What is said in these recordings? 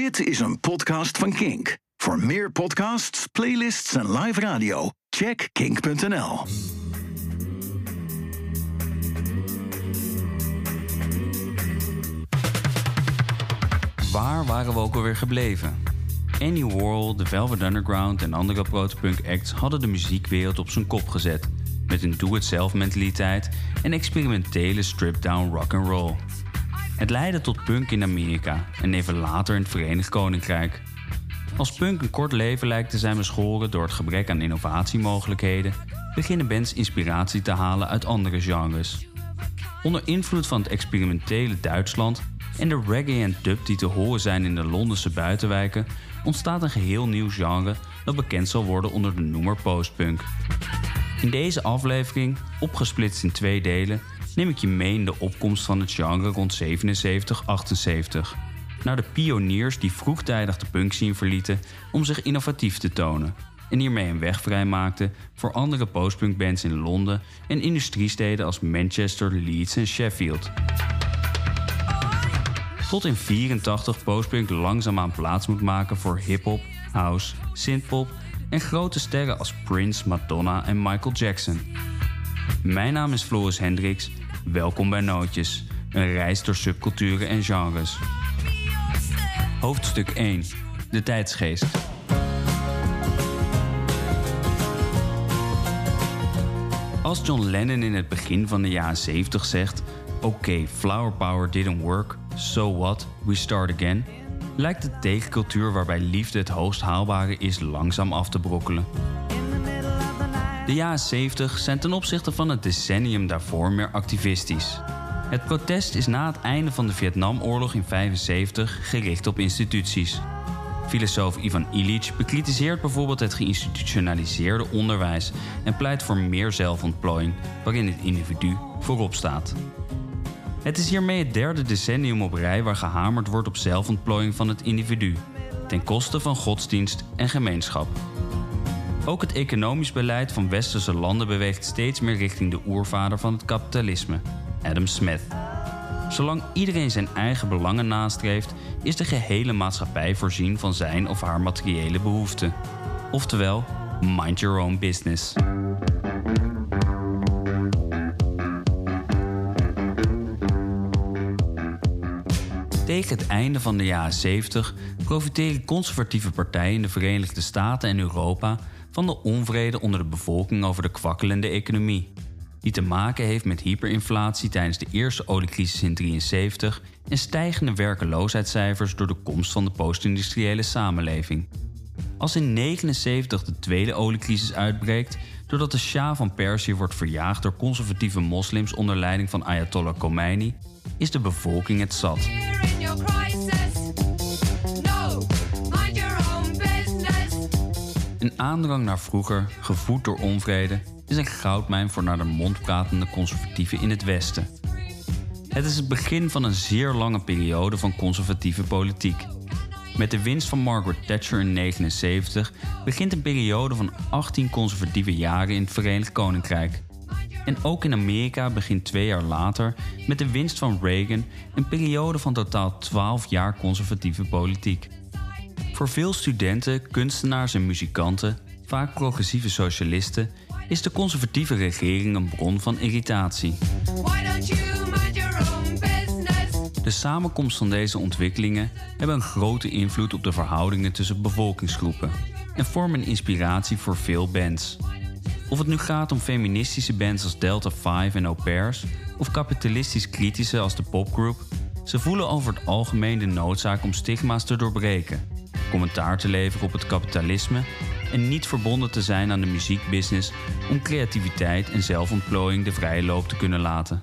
Dit is een podcast van Kink. Voor meer podcasts, playlists en live radio, check kink.nl. Waar waren we ook alweer gebleven? Annie Warhol, The Velvet Underground en andere protopunk acts hadden de muziekwereld op zijn kop gezet. Met een do-it-zelf mentaliteit en experimentele strip-down rock and roll. Het leidde tot punk in Amerika en even later in het Verenigd Koninkrijk. Als punk een kort leven lijkt te zijn beschoren door het gebrek aan innovatiemogelijkheden, beginnen bands inspiratie te halen uit andere genres. Onder invloed van het experimentele Duitsland en de reggae en dub die te horen zijn in de Londense buitenwijken, ontstaat een geheel nieuw genre dat bekend zal worden onder de noemer postpunk. In deze aflevering, opgesplitst in twee delen, neem ik je mee in de opkomst van het genre rond 77-78. Naar de pioniers die vroegtijdig de punkscene verlieten om zich innovatief te tonen. En hiermee een weg vrijmaakten voor andere postpunkbands in Londen en industriesteden als Manchester, Leeds en Sheffield. Tot in 84 postpunk langzaamaan plaats moet maken voor hip-hop, house, synthpop en grote sterren als Prince, Madonna en Michael Jackson. Mijn naam is Floris Hendricks. Welkom bij Nootjes, een reis door subculturen en genres. Hoofdstuk 1: De tijdsgeest. Als John Lennon in het begin van de jaren 70 zegt: Oké, flower power didn't work, so what, we start again, lijkt de tegencultuur waarbij liefde het hoogst haalbare is langzaam af te brokkelen. De jaren 70 zijn ten opzichte van het decennium daarvoor meer activistisch. Het protest is na het einde van de Vietnamoorlog in 1975 gericht op instituties. Filosoof Ivan Illich bekritiseert bijvoorbeeld het geïnstitutionaliseerde onderwijs en pleit voor meer zelfontplooiing, waarin het individu voorop staat. Het is hiermee het derde decennium op rij waar gehamerd wordt op zelfontplooiing van het individu, ten koste van godsdienst en gemeenschap. Ook het economisch beleid van westerse landen beweegt steeds meer richting de oervader van het kapitalisme, Adam Smith. Zolang iedereen zijn eigen belangen nastreeft, is de gehele maatschappij voorzien van zijn of haar materiële behoeften. Oftewel, mind your own business. Tegen het einde van de jaren 70 profiteren conservatieve partijen in de Verenigde Staten en Europa van de onvrede onder de bevolking over de kwakkelende economie. Die te maken heeft met hyperinflatie tijdens de eerste oliecrisis in 1973 en stijgende werkeloosheidscijfers door de komst van de postindustriële samenleving. Als in 1979 de tweede oliecrisis uitbreekt, doordat de Shah van Perzië wordt verjaagd door conservatieve moslims onder leiding van Ayatollah Khomeini, is de bevolking het zat. Een aandrang naar vroeger, gevoed door onvrede, is een goudmijn voor naar de mond pratende conservatieven in het Westen. Het is het begin van een zeer lange periode van conservatieve politiek. Met de winst van Margaret Thatcher in 1979 begint een periode van 18 conservatieve jaren in het Verenigd Koninkrijk. En ook in Amerika begint twee jaar later met de winst van Reagan een periode van totaal 12 jaar conservatieve politiek. Voor veel studenten, kunstenaars en muzikanten, vaak progressieve socialisten, is de conservatieve regering een bron van irritatie. De samenkomst van deze ontwikkelingen hebben een grote invloed op de verhoudingen tussen bevolkingsgroepen en vormen inspiratie voor veel bands. Of het nu gaat om feministische bands als Delta 5 en Au Pairs, of kapitalistisch kritische als de popgroep, ze voelen over het algemeen de noodzaak om stigma's te doorbreken, commentaar te leveren op het kapitalisme en niet verbonden te zijn aan de muziekbusiness om creativiteit en zelfontplooiing de vrije loop te kunnen laten.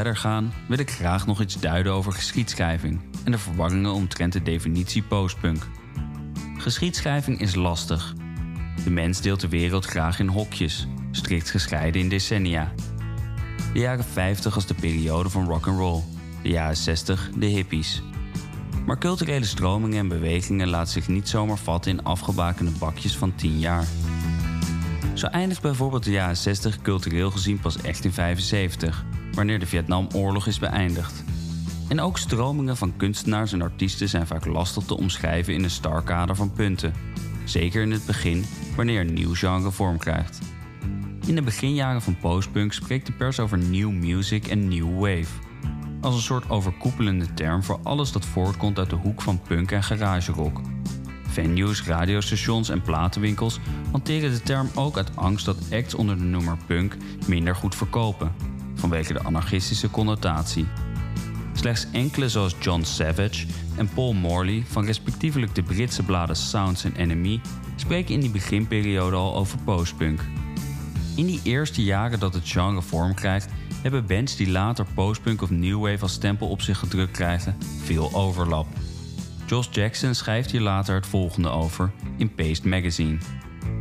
Verder gaan, wil ik graag nog iets duiden over geschiedschrijving en de verwarringen omtrent de definitie postpunk. Geschiedschrijving is lastig. De mens deelt de wereld graag in hokjes, strikt gescheiden in decennia. De jaren 50 als de periode van rock and roll, de jaren 60 de hippies Maar culturele stromingen en bewegingen laten zich niet zomaar vatten in afgebakende bakjes van 10 jaar. Zo eindigt bijvoorbeeld de jaren 60 cultureel gezien pas echt in 75, wanneer de Vietnamoorlog is beëindigd. En ook stromingen van kunstenaars en artiesten zijn vaak lastig te omschrijven in een star kader van punten. Zeker in het begin, wanneer een nieuw genre vorm krijgt. In de beginjaren van postpunk spreekt de pers over new music en new wave. Als een soort overkoepelende term voor alles dat voortkomt uit de hoek van punk en garage rock. Venues, radiostations en platenwinkels hanteren de term ook uit angst dat acts onder de noemer punk minder goed verkopen, vanwege de anarchistische connotatie. Slechts enkele zoals John Savage en Paul Morley van respectievelijk de Britse bladen Sounds en Enemy spreken in die beginperiode al over postpunk. In die eerste jaren dat het genre vorm krijgt, hebben bands die later postpunk of new wave als stempel op zich gedrukt krijgen veel overlap. Josh Jackson schrijft hier later het volgende over in Paste Magazine.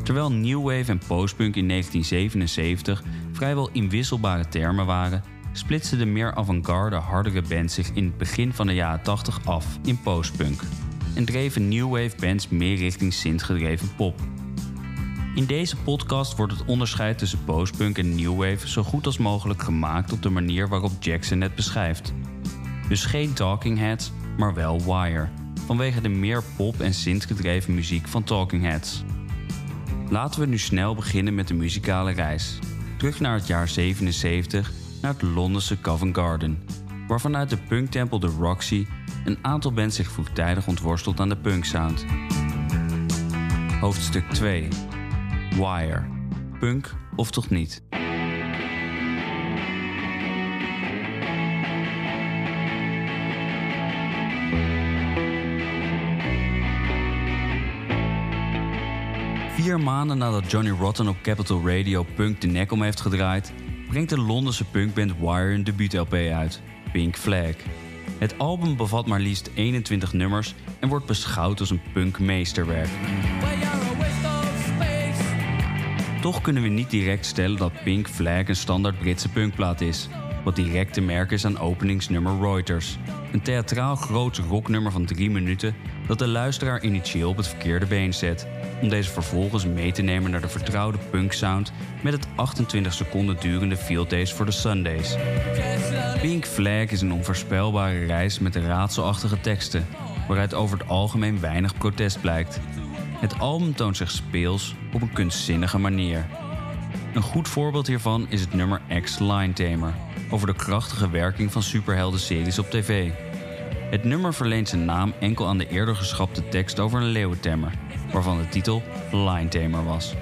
Terwijl new wave en postpunk in 1977 vrijwel inwisselbare termen waren, splitste de meer avant-garde, hardere band zich in het begin van de jaren 80 af in postpunk en dreven new wave bands meer richting synth-gedreven pop. In deze podcast wordt het onderscheid tussen postpunk en new wave zo goed als mogelijk gemaakt op de manier waarop Jackson het beschrijft. Dus geen Talking Heads, maar wel Wire, vanwege de meer pop- en synth-gedreven muziek van Talking Heads. Laten we nu snel beginnen met de muzikale reis. Terug naar het jaar 77 naar het Londense Covent Garden, waar vanuit de punktempel de Roxy een aantal bands zich vroegtijdig ontworstelt aan de punksound. Hoofdstuk 2 Wire. Punk of toch niet? Vier maanden nadat Johnny Rotten op Capital Radio Punk de nek om heeft gedraaid, brengt de Londense punkband Wire een debuut-LP uit, Pink Flag. Het album bevat maar liefst 21 nummers en wordt beschouwd als een punkmeesterwerk. Toch kunnen we niet direct stellen dat Pink Flag een standaard Britse punkplaat is, wat direct te merken is aan openingsnummer Reuters. Een theatraal groot rocknummer van drie minuten dat de luisteraar initieel op het verkeerde been zet, om deze vervolgens mee te nemen naar de vertrouwde punksound met het 28 seconden durende Field Days for the Sundays. Pink Flag is een onvoorspelbare reis met raadselachtige teksten, waaruit over het algemeen weinig protest blijkt. Het album toont zich speels op een kunstzinnige manier. Een goed voorbeeld hiervan is het nummer X Line Tamer, over de krachtige werking van superhelden-series op tv. Het nummer verleent zijn naam enkel aan de eerder geschrapte tekst over een leeuwentemmer, waarvan de titel Line Tamer was.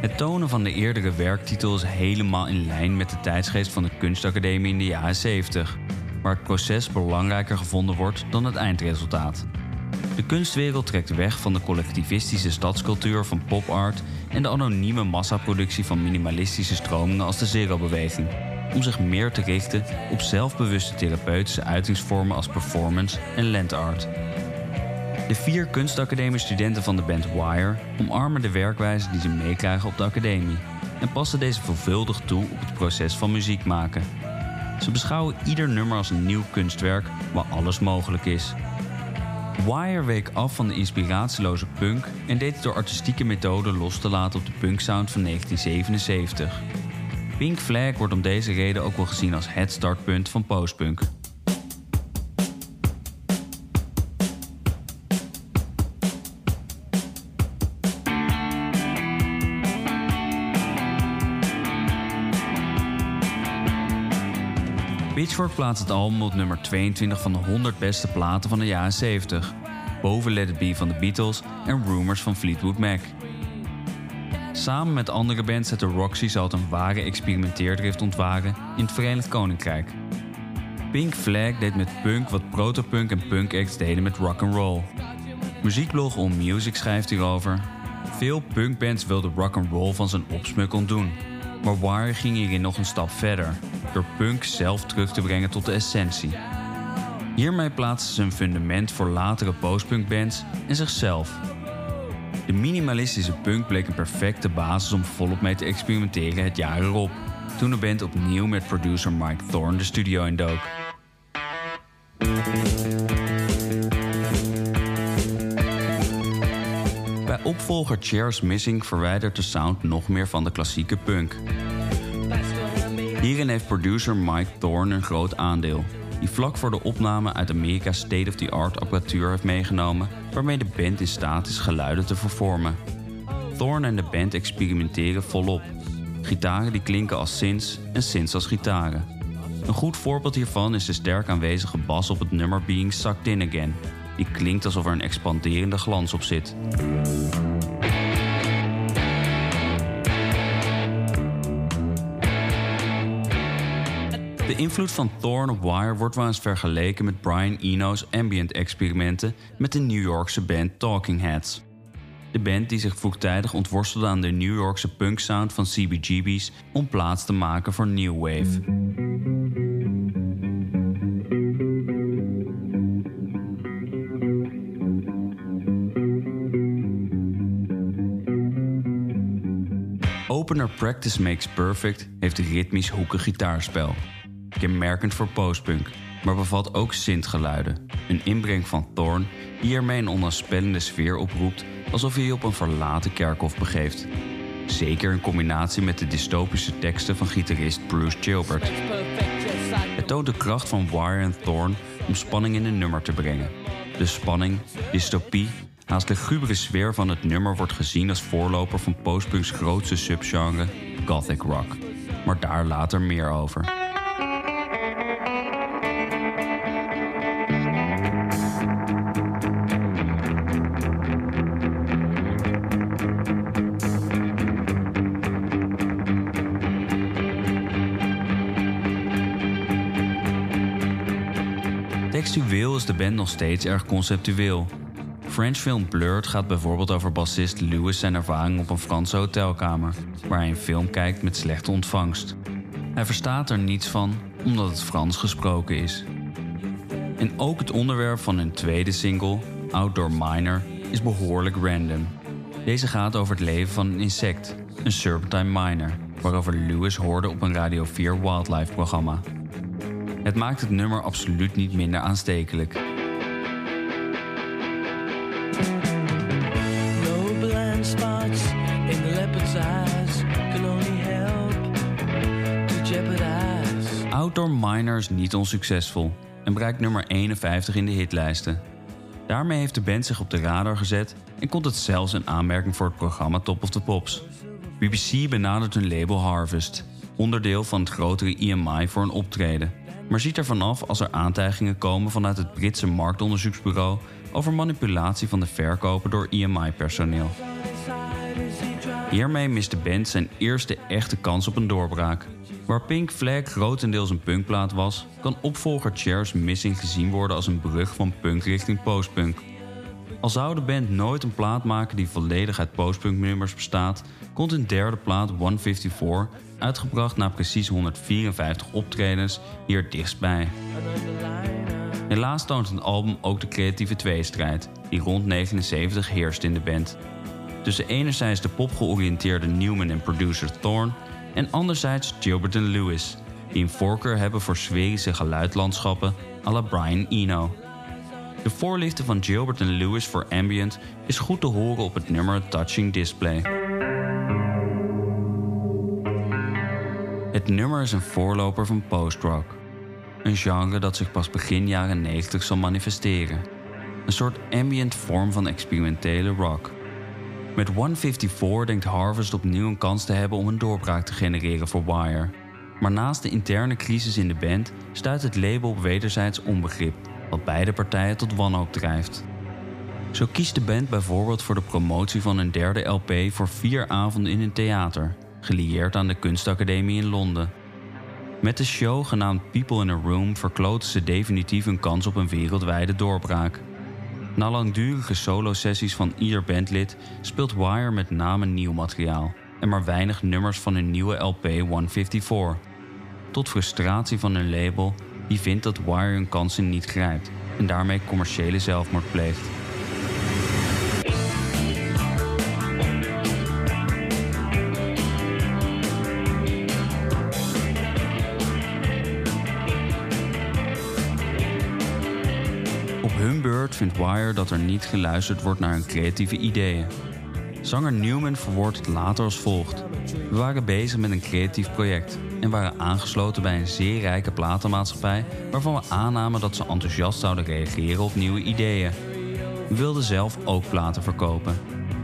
Het tonen van de eerdere werktitel is helemaal in lijn met de tijdsgeest van de kunstacademie in de jaren 70, waar het proces belangrijker gevonden wordt dan het eindresultaat. De kunstwereld trekt weg van de collectivistische stadscultuur van pop art en de anonieme massaproductie van minimalistische stromingen als de Zero-beweging, om zich meer te richten op zelfbewuste therapeutische uitingsvormen als performance en land art. De vier kunstacademie-studenten van de band Wire omarmen de werkwijze die ze meekrijgen op de academie en passen deze veelvuldig toe op het proces van muziek maken. Ze beschouwen ieder nummer als een nieuw kunstwerk waar alles mogelijk is. Wire week af van de inspiratieloze punk en deed het door artistieke methoden los te laten op de punksound van 1977. Pink Flag wordt om deze reden ook wel gezien als het startpunt van postpunk. Pitchfork plaatst het album op nummer 22 van de 100 beste platen van de jaren 70. Boven Let It Be van de Beatles en Rumors van Fleetwood Mac. Samen met andere bands zette Roxy zal het een ware experimenteerdrift ontwaren in het Verenigd Koninkrijk. Pink Flag deed met punk wat protopunk en punk acts deden met rock and roll. Muziekblog All Music schrijft hierover. Veel punkbands wilden rock and roll van zijn opsmuk doen, maar Wire ging hierin nog een stap verder door punk zelf terug te brengen tot de essentie. Hiermee plaatsten ze een fundament voor latere postpunkbands en zichzelf. De minimalistische punk bleek een perfecte basis om volop mee te experimenteren het jaar erop, toen de band opnieuw met producer Mike Thorne de studio indook. Bij opvolger Chairs Missing verwijdert de sound nog meer van de klassieke punk. Hierin heeft producer Mike Thorne een groot aandeel, die vlak voor de opname uit Amerika state-of-the-art apparatuur heeft meegenomen waarmee de band in staat is geluiden te vervormen. Thorne en de band experimenteren volop. Gitaren die klinken als synths en synths als gitaren. Een goed voorbeeld hiervan is de sterk aanwezige bas op het nummer Being Sucked In Again. Die klinkt alsof er een expanderende glans op zit. De invloed van Thorn op Wire wordt wel eens vergeleken met Brian Eno's ambient experimenten met de New Yorkse band Talking Heads. De band die zich vroegtijdig ontworstelde aan de New Yorkse punk sound van CBGB's om plaats te maken voor New Wave. Opener Practice Makes Perfect heeft een ritmisch hoekig gitaarspel. Kenmerkend voor postpunk, maar bevat ook synthgeluiden. Een inbreng van Thorn die ermee een onnaspellende sfeer oproept alsof je je op een verlaten kerkhof begeeft. Zeker in combinatie met de dystopische teksten van gitarist Bruce Gilbert. Het toont de kracht van Wire en Thorn om spanning in een nummer te brengen. De spanning, dystopie, haast de gubere sfeer van het nummer wordt gezien als voorloper van postpunks grootste subgenre, gothic rock. Maar daar later meer over. Band nog steeds erg conceptueel. French film Blurred gaat bijvoorbeeld over bassist Lewis zijn ervaring op een Franse hotelkamer, waar hij een film kijkt met slechte ontvangst. Hij verstaat er niets van omdat het Frans gesproken is. En ook het onderwerp van hun tweede single, Outdoor Miner, is behoorlijk random. Deze gaat over het leven van een insect, een serpentine miner, waarover Lewis hoorde op een Radio 4 wildlife programma. Het maakt het nummer absoluut niet minder aanstekelijk. Outdoor Miner is niet onsuccesvol en bereikt nummer 51 in de hitlijsten. Daarmee heeft de band zich op de radar gezet en komt het zelfs in aanmerking voor het programma Top of the Pops. BBC benadert hun label Harvest, onderdeel van het grotere EMI voor een optreden maar ziet ervan af als er aantijgingen komen vanuit het Britse marktonderzoeksbureau over manipulatie van de verkopen door EMI-personeel. Hiermee mist de band zijn eerste echte kans op een doorbraak. Waar Pink Flag grotendeels een punkplaat was, kan opvolger Chairs Missing gezien worden als een brug van punk richting postpunk. Al zou de band nooit een plaat maken die volledig uit postpunk nummers bestaat, komt een derde plaat 154 uitgebracht na precies 154 optredens hier dichtstbij. Helaas toont het album ook de creatieve tweestrijd die rond 79 heerst in de band. Tussen enerzijds de popgeoriënteerde Newman en producer Thorne en anderzijds Gilbert Lewis, die een voorkeur hebben voor sferische geluidlandschappen à la Brian Eno. De voorliefde van Gilbert Lewis voor ambient is goed te horen op het nummer Touching Display. Het nummer is een voorloper van post-rock. Een genre dat zich pas begin jaren 90 zal manifesteren. Een soort ambient vorm van experimentele rock. Met 154 denkt Harvest opnieuw een kans te hebben om een doorbraak te genereren voor Wire. Maar naast de interne crisis in de band stuit het label op wederzijds onbegrip, wat beide partijen tot wanhoop drijft. Zo kiest de band bijvoorbeeld voor de promotie van een derde LP voor vier avonden in een theater, gelieerd aan de Kunstacademie in Londen. Met de show genaamd People in a Room verkloten ze definitief een kans op een wereldwijde doorbraak. Na langdurige solo-sessies van ieder bandlid speelt Wire met name nieuw materiaal en maar weinig nummers van hun nieuwe LP 154. Tot frustratie van hun label, die vindt dat Wire hun kansen niet grijpt en daarmee commerciële zelfmoord pleegt. Vindt Wire dat er niet geluisterd wordt naar hun creatieve ideeën. Zanger Newman verwoordt het later als volgt. We waren bezig met een creatief project en waren aangesloten bij een zeer rijke platenmaatschappij waarvan we aannamen dat ze enthousiast zouden reageren op nieuwe ideeën. We wilden zelf ook platen verkopen.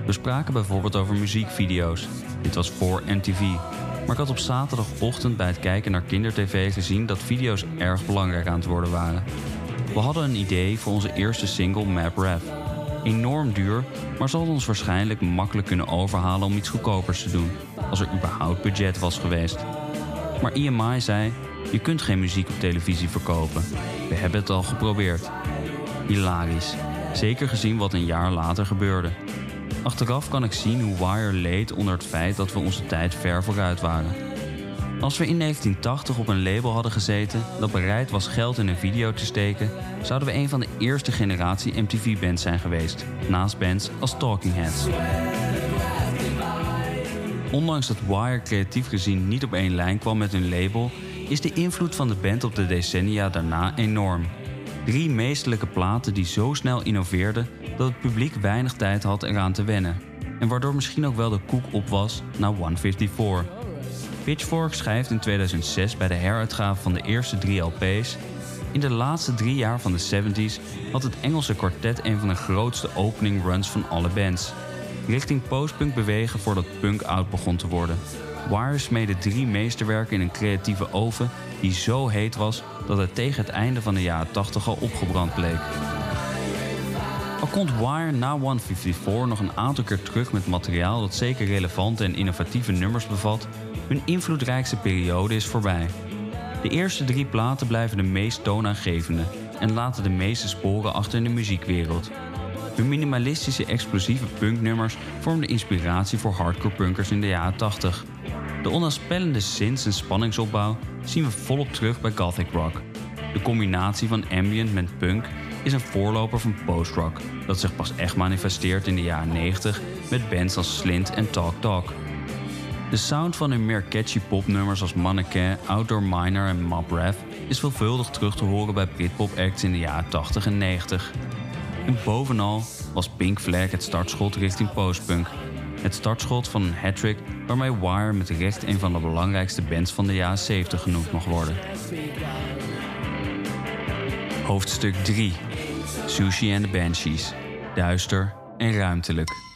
We spraken bijvoorbeeld over muziekvideo's. Dit was voor MTV. Maar ik had op zaterdagochtend bij het kijken naar kindertv gezien dat video's erg belangrijk aan het worden waren. We hadden een idee voor onze eerste single Map Rap. Enorm duur, maar zal ons waarschijnlijk makkelijk kunnen overhalen om iets goedkopers te doen, als er überhaupt budget was geweest. Maar EMI zei: Je kunt geen muziek op televisie verkopen. We hebben het al geprobeerd. Hilarisch. Zeker gezien wat een jaar later gebeurde. Achteraf kan ik zien hoe Wire leed onder het feit dat we onze tijd ver vooruit waren. Als we in 1980 op een label hadden gezeten dat bereid was geld in een video te steken, zouden we een van de eerste generatie MTV-bands zijn geweest, naast bands als Talking Heads. Ondanks dat Wire creatief gezien niet op één lijn kwam met hun label, is de invloed van de band op de decennia daarna enorm. Drie meestelijke platen die zo snel innoveerden dat het publiek weinig tijd had eraan te wennen. En waardoor misschien ook wel de koek op was na 154. Pitchfork schrijft in 2006 bij de heruitgave van de eerste drie LP's. In de laatste drie jaar van de 70s had het Engelse kwartet een van de grootste opening runs van alle bands. Richting postpunk bewegen voordat punk oud begon te worden. Wire smeedde drie meesterwerken in een creatieve oven die zo heet was dat het tegen het einde van de jaren 80 al opgebrand bleek. Al komt Wire na 154 nog een aantal keer terug met materiaal dat zeker relevante en innovatieve nummers bevat, hun invloedrijkste periode is voorbij. De eerste drie platen blijven de meest toonaangevende en laten de meeste sporen achter in de muziekwereld. Hun minimalistische explosieve punknummers vormden inspiratie voor hardcore punkers in de jaren 80. De onafspellende synths en spanningsopbouw zien we volop terug bij gothic rock. De combinatie van ambient met punk is een voorloper van post-rock, dat zich pas echt manifesteert in de jaren 90 met bands als Slint en Talk Talk. De sound van hun meer catchy popnummers als Mannequin, Outdoor Miner en Mob Rap is veelvuldig terug te horen bij Britpop acts in de jaren 80 en 90. En bovenal was Pink Flag het startschot richting postpunk. Het startschot van een hattrick waarmee Wire met recht een van de belangrijkste bands van de jaren 70 genoemd mag worden. Hoofdstuk 3 Sushi and the Banshees. Duister en ruimtelijk.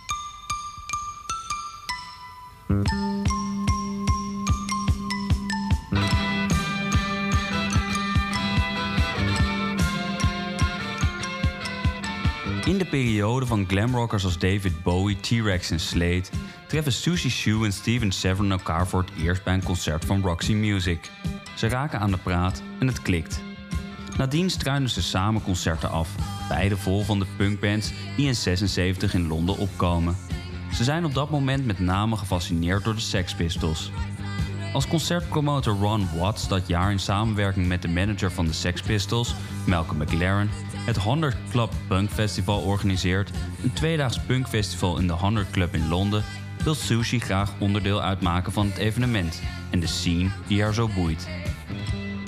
Glamrockers als David Bowie, T-Rex en Slade treffen Susie Shoe en Steven Severin elkaar voor het eerst bij een concert van Roxy Music. Ze raken aan de praat en het klikt. Nadien struinen ze samen concerten af, beide vol van de punkbands die in 76 in Londen opkomen. Ze zijn op dat moment met name gefascineerd door de Sex Pistols. Als concertpromotor Ron Watts dat jaar in samenwerking met de manager van de Sex Pistols, Malcolm McLaren, het 100 Club Punk Festival organiseert, een tweedaags punkfestival in de 100 Club in Londen, wil Sushi graag onderdeel uitmaken van het evenement en de scene die haar zo boeit.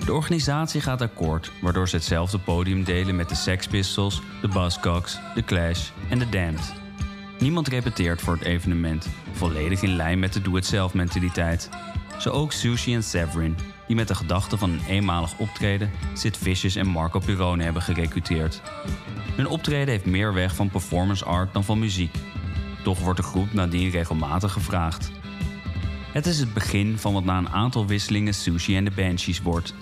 De organisatie gaat akkoord, waardoor ze hetzelfde podium delen met de Sex Pistols, de Buzzcocks, The Clash en The Damned. Niemand repeteert voor het evenement, volledig in lijn met de doe-het-zelf mentaliteit. Zo ook Sushi en Severin, die met de gedachte van een eenmalig optreden Sid Vicious en Marco Pirone hebben gerecruiteerd. Hun optreden heeft meer weg van performance art dan van muziek. Toch wordt de groep nadien regelmatig gevraagd. Het is het begin van wat na een aantal wisselingen Sushi en de Banshees wordt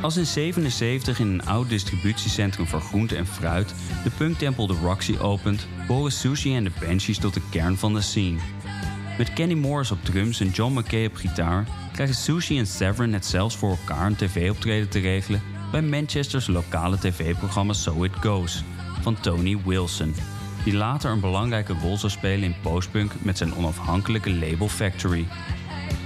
als in 77 in een oud distributiecentrum voor groente en fruit de punktempel de Roxy opent, behoren Sushi en de Banshees tot de kern van de scene. Met Kenny Morris op drums en John McKay op gitaar krijgen Sushi en Severin het zelfs voor elkaar een tv-optreden te regelen bij Manchester's lokale tv-programma So It Goes van Tony Wilson, die later een belangrijke rol zou spelen in postpunk met zijn onafhankelijke label Factory.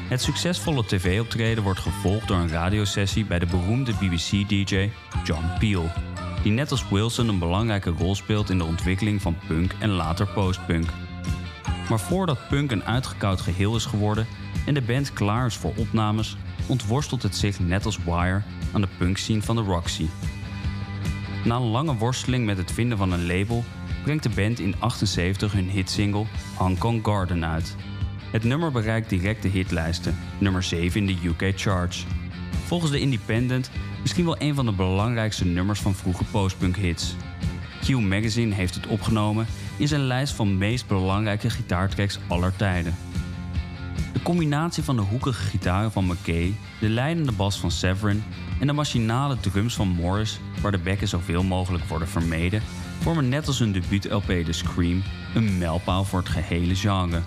Het succesvolle tv-optreden wordt gevolgd door een radiosessie bij de beroemde BBC-DJ John Peel, die net als Wilson een belangrijke rol speelt in de ontwikkeling van punk en later postpunk. Maar voordat punk een uitgekoud geheel is geworden en de band klaar is voor opnames, ontworstelt het zich net als Wire aan de punkscene van de Roxy. Na een lange worsteling met het vinden van een label brengt de band in 78 hun hitsingle Hong Kong Garden uit. Het nummer bereikt direct de hitlijsten, nummer 7 in de UK charts. Volgens de Independent misschien wel een van de belangrijkste nummers van vroege postpunk hits. Q Magazine heeft het opgenomen in zijn lijst van meest belangrijke gitaartracks aller tijden. De combinatie van de hoekige gitaren van McKay, de leidende bas van Severin en de machinale drums van Morris, waar de bekken zoveel mogelijk worden vermeden, vormen net als hun debuut-LP The Scream een mijlpaal voor het gehele genre.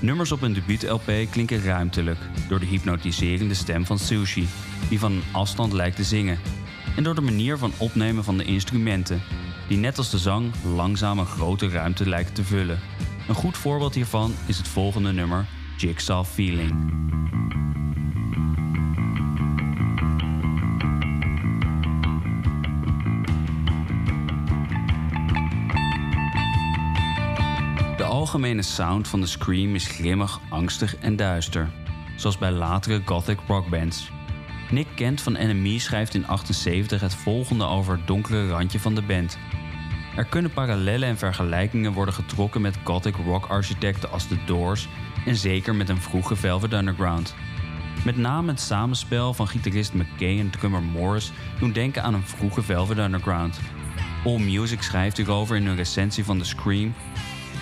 Nummers op een debuut-LP klinken ruimtelijk door de hypnotiserende stem van Sushi, die van een afstand lijkt te zingen, en door de manier van opnemen van de instrumenten, die net als de zang langzaam een grote ruimte lijken te vullen. Een goed voorbeeld hiervan is het volgende nummer, Jigsaw Feeling. De algemene sound van de Scream is grimmig, angstig en duister, zoals bij latere gothic rockbands. Nick Kent van NME schrijft in 78 het volgende over het donkere randje van de band. Er kunnen parallellen en vergelijkingen worden getrokken met gothic rock architecten als The Doors en zeker met een vroege Velvet Underground. Met name het samenspel van gitarist McKay en drummer Morris doen denken aan een vroege Velvet Underground. AllMusic schrijft hierover in een recensie van The Scream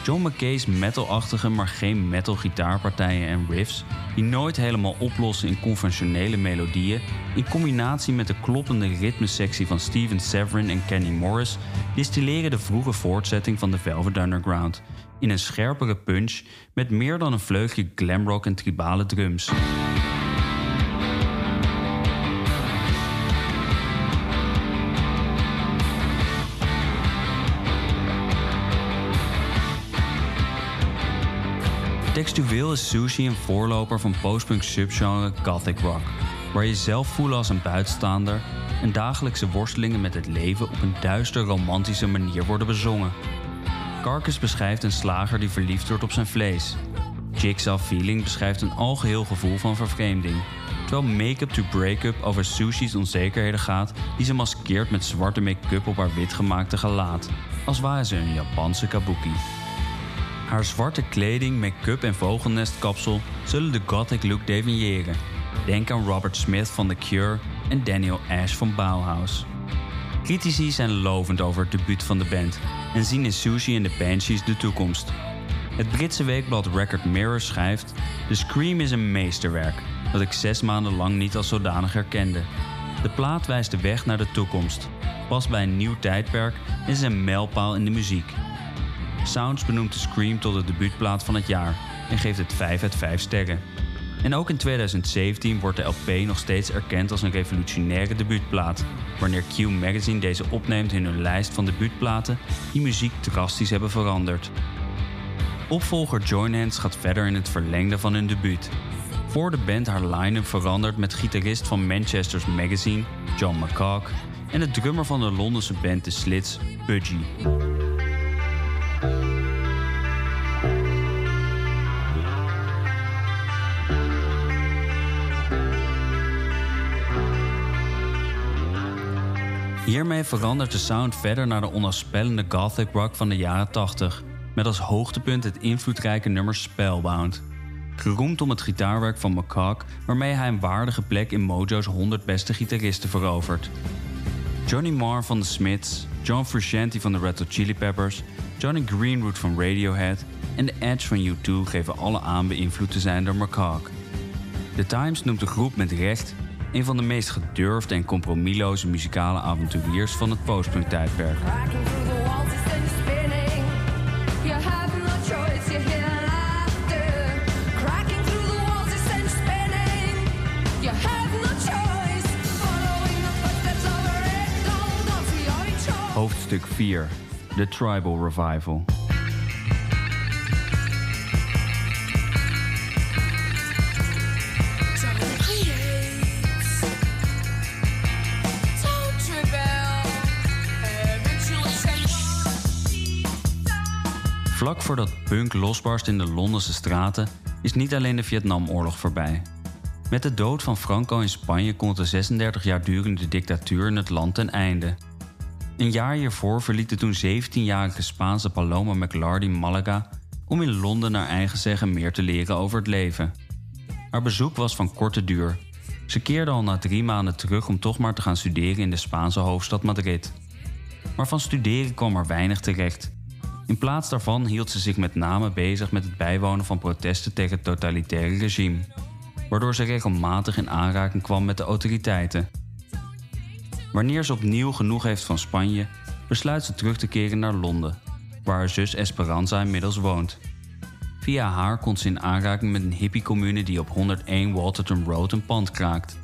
John McKay's metalachtige, maar geen metal gitaarpartijen en riffs, die nooit helemaal oplossen in conventionele melodieën, in combinatie met de kloppende ritmesectie van Steven Severin en Kenny Morris, distilleren de vroege voortzetting van de Velvet Underground in een scherpere punch met meer dan een vleugje glamrock en tribale drums. Textueel is Sushi een voorloper van postpunk subgenre gothic rock, waar je zelf voelen als een buitenstaander en dagelijkse worstelingen met het leven op een duister romantische manier worden bezongen. Carcass beschrijft een slager die verliefd wordt op zijn vlees. Jigsaw Feeling beschrijft een algeheel gevoel van vervreemding. Terwijl Make-up to Breakup over Sushi's onzekerheden gaat die ze maskeert met zwarte make-up op haar wit gemaakte gelaat, als waren ze een Japanse kabuki. Haar zwarte kleding, make-up en vogelnestkapsel zullen de gothic look definiëren. Denk aan Robert Smith van The Cure en Daniel Ash van Bauhaus. Critici zijn lovend over het debuut van de band en zien in Sushi en de Banshees de toekomst. Het Britse weekblad Record Mirror schrijft: The Scream is een meesterwerk dat ik zes maanden lang niet als zodanig herkende. De plaat wijst de weg naar de toekomst, past bij een nieuw tijdperk en is een mijlpaal in de muziek. Sounds benoemt de Scream tot de debuutplaat van het jaar en geeft het 5 uit 5 sterren. En ook in 2017 wordt de LP nog steeds erkend als een revolutionaire debuutplaat, wanneer Q Magazine deze opneemt in hun lijst van debuutplaten die muziek drastisch hebben veranderd. Opvolger Join Hands gaat verder in het verlengde van hun debuut. Voor de band haar line-up verandert met gitarist van Manchester's Magazine, John McCock, en de drummer van de Londense band The Slits, Budgie. Hiermee verandert de sound verder naar de onafspellende gothic rock van de jaren 80, met als hoogtepunt het invloedrijke nummer Spellbound. Geroemd om het gitaarwerk van McCock, waarmee hij een waardige plek in Mojo's 100 beste gitaristen verovert. Johnny Marr van The Smiths, John Frusciante van de Red Hot Chili Peppers, Johnny Greenwood van Radiohead en The Edge van U2 geven alle aan beïnvloed te zijn door McCock. The Times noemt de groep met recht een van de meest gedurfde en compromisloze muzikale avonturiers van het postpunk-tijdperk. Hoofdstuk 4: The Tribal Revival. Vlak voordat punk losbarst in de Londense straten is niet alleen de Vietnamoorlog voorbij. Met de dood van Franco in Spanje komt de 36 jaar durende dictatuur in het land ten einde. Een jaar hiervoor verliet de toen 17-jarige Spaanse Paloma McLardy Malaga om in Londen naar eigen zeggen meer te leren over het leven. Haar bezoek was van korte duur. Ze keerde al na drie maanden terug om toch maar te gaan studeren in de Spaanse hoofdstad Madrid. Maar van studeren kwam er weinig terecht. In plaats daarvan hield ze zich met name bezig met het bijwonen van protesten tegen het totalitaire regime, waardoor ze regelmatig in aanraking kwam met de autoriteiten. Wanneer ze opnieuw genoeg heeft van Spanje, besluit ze terug te keren naar Londen, waar haar zus Esperanza inmiddels woont. Via haar komt ze in aanraking met een hippiecommune die op 101 Walterton Road een pand kraakt.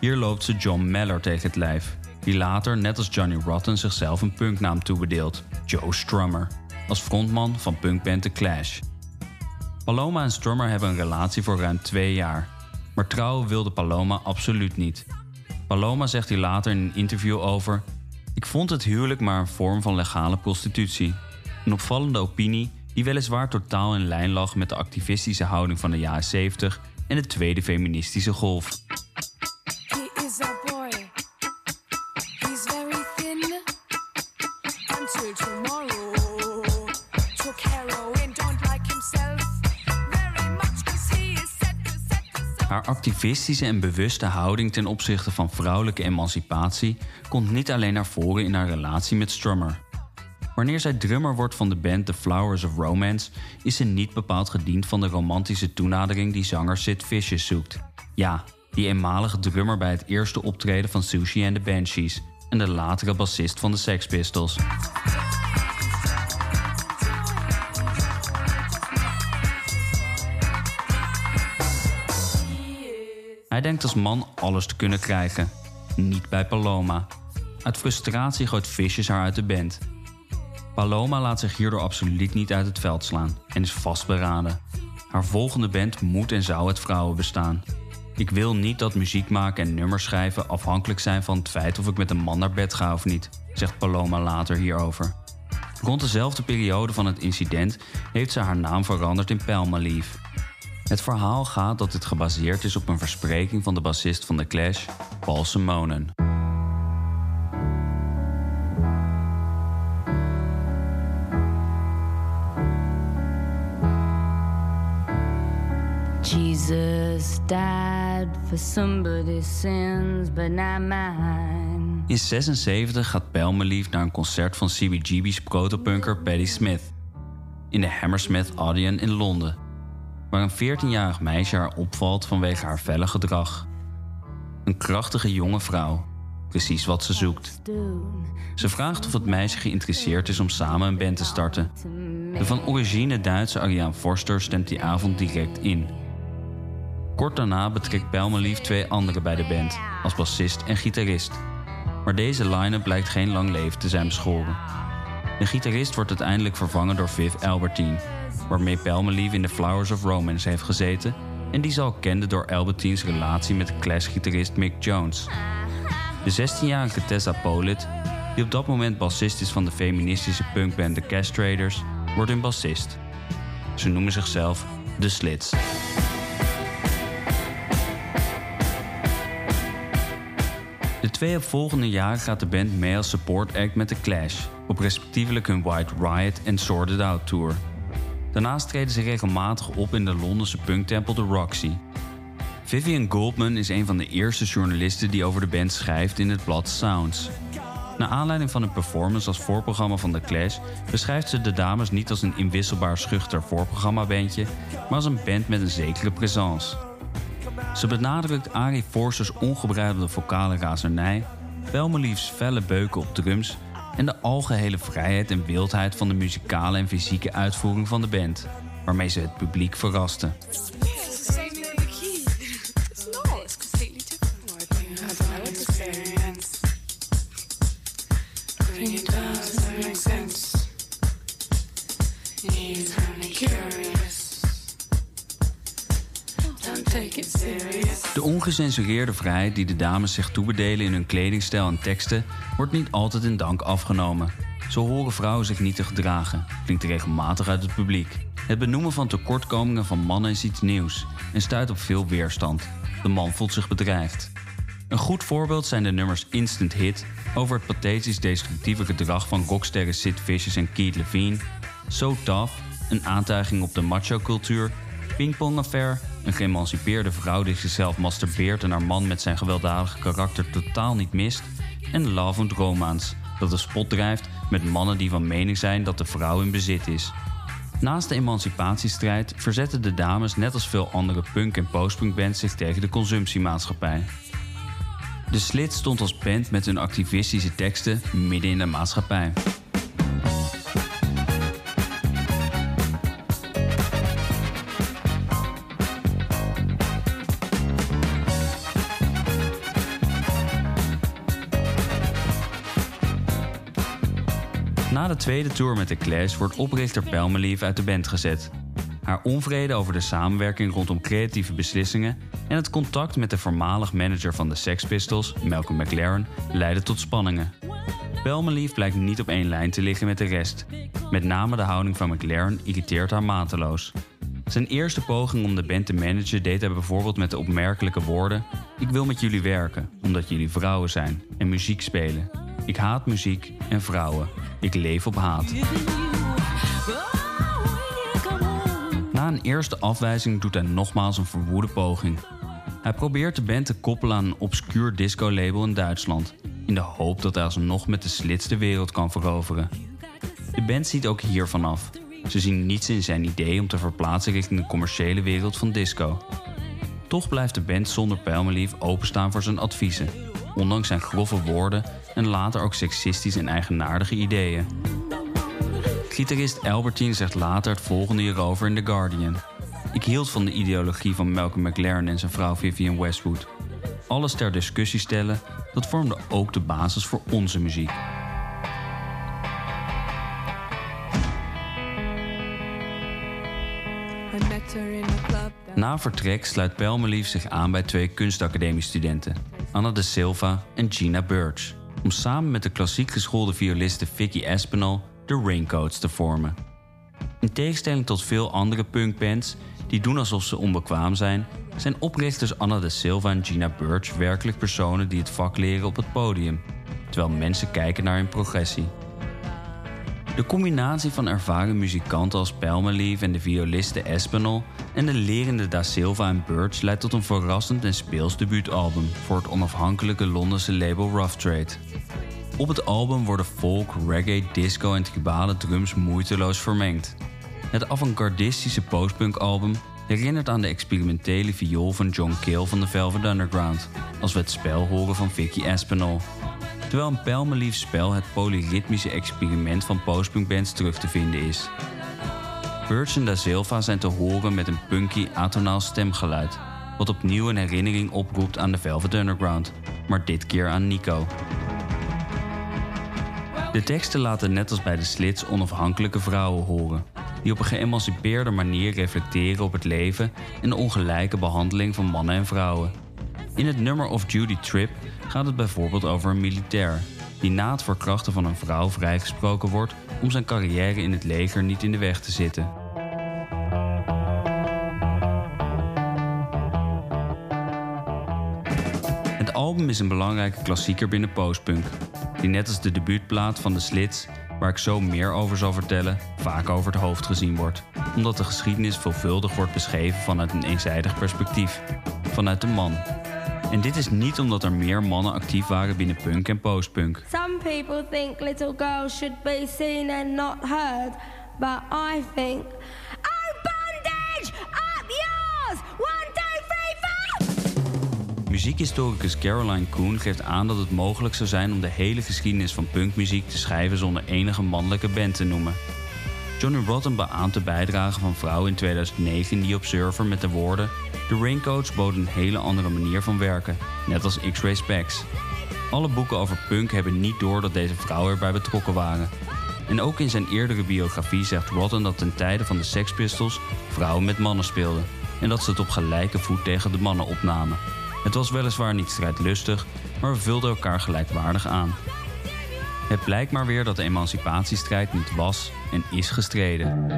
Hier loopt ze John Meller tegen het lijf, die later, net als Johnny Rotten, zichzelf een punknaam toebedeelt, Joe Strummer, als frontman van punkband The Clash. Paloma en Strummer hebben een relatie voor ruim twee jaar, maar trouwen wilde Paloma absoluut niet. Paloma zegt hier later in een interview over: Ik vond het huwelijk maar een vorm van legale prostitutie. Een opvallende opinie die weliswaar totaal in lijn lag met de activistische houding van de jaren 70 en de tweede feministische golf. Haar activistische en bewuste houding ten opzichte van vrouwelijke emancipatie komt niet alleen naar voren in haar relatie met Strummer. Wanneer zij drummer wordt van de band The Flowers of Romance, is ze niet bepaald gediend van de romantische toenadering die zanger Sid Vicious zoekt. Ja, die eenmalige drummer bij het eerste optreden van Sushi and the Banshees en de latere bassist van de Sex Pistols. Hij denkt als man alles te kunnen krijgen. Niet bij Paloma. Uit frustratie gooit Vicious haar uit de band. Paloma laat zich hierdoor absoluut niet uit het veld slaan en is vastberaden. Haar volgende band moet en zou het vrouwenbestaan. Ik wil niet dat muziek maken en nummers schrijven afhankelijk zijn van het feit of ik met een man naar bed ga of niet, zegt Paloma later hierover. Rond dezelfde periode van het incident heeft ze haar naam veranderd in Palmalief. Het verhaal gaat dat dit gebaseerd is op een verspreking van de bassist van The Clash, Paul Simonen. Jesus died for somebody's sins, but not mine. In 76 gaat Pelmelief naar een concert van CBGB's protopunker Patti Smith in de Hammersmith Odeon in Londen, waar een 14-jarig meisje haar opvalt vanwege haar felle gedrag. Een krachtige jonge vrouw, precies wat ze zoekt. Ze vraagt of het meisje geïnteresseerd is om samen een band te starten. De van origine Duitse Ariane Forster stemt die avond direct in. Kort daarna betrekt Belmelief twee anderen bij de band, als bassist en gitarist. Maar deze line-up blijkt geen lang leven te zijn beschoren. De gitarist wordt uiteindelijk vervangen door Viv Albertine, waarmee Belmelief in The Flowers of Romance heeft gezeten en die ze al kende door Albertine's relatie met de Clash-gitarist Mick Jones. De 16-jarige Tessa Polit, die op dat moment bassist is van de feministische punkband The Castrators, wordt een bassist. Ze noemen zichzelf The Slits. De twee opvolgende jaren gaat de band mee als support act met The Clash, op respectievelijk hun White Riot en Sorted Out tour. Daarnaast treden ze regelmatig op in de Londense punktempel The Roxy. Vivian Goldman is een van de eerste journalisten die over de band schrijft in het blad Sounds. Na aanleiding van een performance als voorprogramma van The Clash beschrijft ze de dames niet als een inwisselbaar schuchter voorprogrammabandje, maar als een band met een zekere présence. Ze benadrukt Ari Forsters ongebreidelde vocale razernij, Belmelief's felle beuken op drums en de algehele vrijheid en wildheid van de muzikale en fysieke uitvoering van de band, waarmee ze het publiek verraste. De ongecensureerde vrijheid die de dames zich toebedelen in hun kledingstijl en teksten wordt niet altijd in dank afgenomen. Zo horen vrouwen zich niet te gedragen, klinkt regelmatig uit het publiek. Het benoemen van tekortkomingen van mannen is iets nieuws en stuit op veel weerstand. De man voelt zich bedreigd. Een goed voorbeeld zijn de nummers Instant Hit over het pathetisch destructieve gedrag van rocksterren Sid Vicious en Keith Levine, So Tough, een aantuiging op de macho-cultuur, Pingpong Affair, een geëmancipeerde vrouw die zichzelf masturbeert en haar man met zijn gewelddadige karakter totaal niet mist, en Love and Romance, dat de spot drijft met mannen die van mening zijn dat de vrouw in bezit is. Naast de emancipatiestrijd verzetten de dames net als veel andere punk- en postpunkbands zich tegen de consumptiemaatschappij. De Slit stond als band met hun activistische teksten midden in de maatschappij. Tweede tour met de Clash wordt oprichter Pelmelief uit de band gezet. Haar onvrede over de samenwerking rondom creatieve beslissingen en het contact met de voormalig manager van de Sex Pistols, Malcolm McLaren, leidden tot spanningen. Pelmelief blijkt niet op één lijn te liggen met de rest. Met name de houding van McLaren irriteert haar mateloos. Zijn eerste poging om de band te managen deed hij bijvoorbeeld met de opmerkelijke woorden: Ik wil met jullie werken, omdat jullie vrouwen zijn en muziek spelen. Ik haat muziek en vrouwen. Ik leef op haat. Na een eerste afwijzing doet hij nogmaals een verwoede poging. Hij probeert de band te koppelen aan een obscuur disco-label in Duitsland, in de hoop dat hij alsnog met de slits de wereld kan veroveren. De band ziet ook hiervan af. Ze zien niets in zijn idee om te verplaatsen richting de commerciële wereld van disco. Toch blijft de band zonder Pijlmelief openstaan voor zijn adviezen, ondanks zijn grove woorden en later ook seksistisch en eigenaardige ideeën. Gitarist Albertine zegt later het volgende hierover in The Guardian. Ik hield van de ideologie van Malcolm McLaren en zijn vrouw Vivienne Westwood. Alles ter discussie stellen, dat vormde ook de basis voor onze muziek. Na vertrek sluit Pelmelief zich aan bij twee kunstacademiestudenten, Anna de Silva en Gina Birch, om samen met de klassiek geschoolde violiste Vicky Espinal de Raincoats te vormen. In tegenstelling tot veel andere punkbands die doen alsof ze onbekwaam zijn, zijn oprichters Anna de Silva en Gina Birch werkelijk personen die het vak leren op het podium, terwijl mensen kijken naar hun progressie. De combinatie van ervaren muzikanten als Pelmelief en de violiste Espinal en de lerende Da Silva en Birch leidt tot een verrassend en speels debuutalbum voor het onafhankelijke Londense label Rough Trade. Op het album worden folk, reggae, disco en tribale drums moeiteloos vermengd. Het avant-gardistische postpunk-album herinnert aan de experimentele viool van John Cale van de Velvet Underground, als we het spel horen van Vicky Espinal. Terwijl een pijlmelief spel het polyritmische experiment van postpunkbands terug te vinden is. En Da Silva zijn te horen met een punky atonaal stemgeluid, wat opnieuw een herinnering oproept aan de Velvet Underground, maar dit keer aan Nico. De teksten laten net als bij de Slits onafhankelijke vrouwen horen, die op een geëmancipeerde manier reflecteren op het leven en de ongelijke behandeling van mannen en vrouwen. In het nummer Of Duty Trip gaat het bijvoorbeeld over een militair die na het verkrachten van een vrouw vrijgesproken wordt om zijn carrière in het leger niet in de weg te zitten. Het album is een belangrijke klassieker binnen postpunk, die net als de debuutplaat van de Slits, waar ik zo meer over zal vertellen, vaak over het hoofd gezien wordt, omdat de geschiedenis veelvuldig wordt beschreven vanuit een eenzijdig perspectief, vanuit de man. En dit is niet omdat er meer mannen actief waren binnen punk en postpunk. Some people think little girls should be seen and not heard, but I think. Muziekhistoricus Caroline Coon geeft aan dat het mogelijk zou zijn om de hele geschiedenis van punkmuziek te schrijven zonder enige mannelijke band te noemen. Johnny Rotten beaamt de bijdrage van vrouwen in 2009 in die Observer met de woorden: De Raincoats boden een hele andere manier van werken, net als X-Ray Specs. Alle boeken over punk hebben niet door dat deze vrouwen erbij betrokken waren. En ook in zijn eerdere biografie zegt Rotten dat ten tijde van de Sex Pistols vrouwen met mannen speelden en dat ze het op gelijke voet tegen de mannen opnamen. Het was weliswaar niet strijdlustig, maar we vulden elkaar gelijkwaardig aan. Het blijkt maar weer dat de emancipatiestrijd niet was en is gestreden.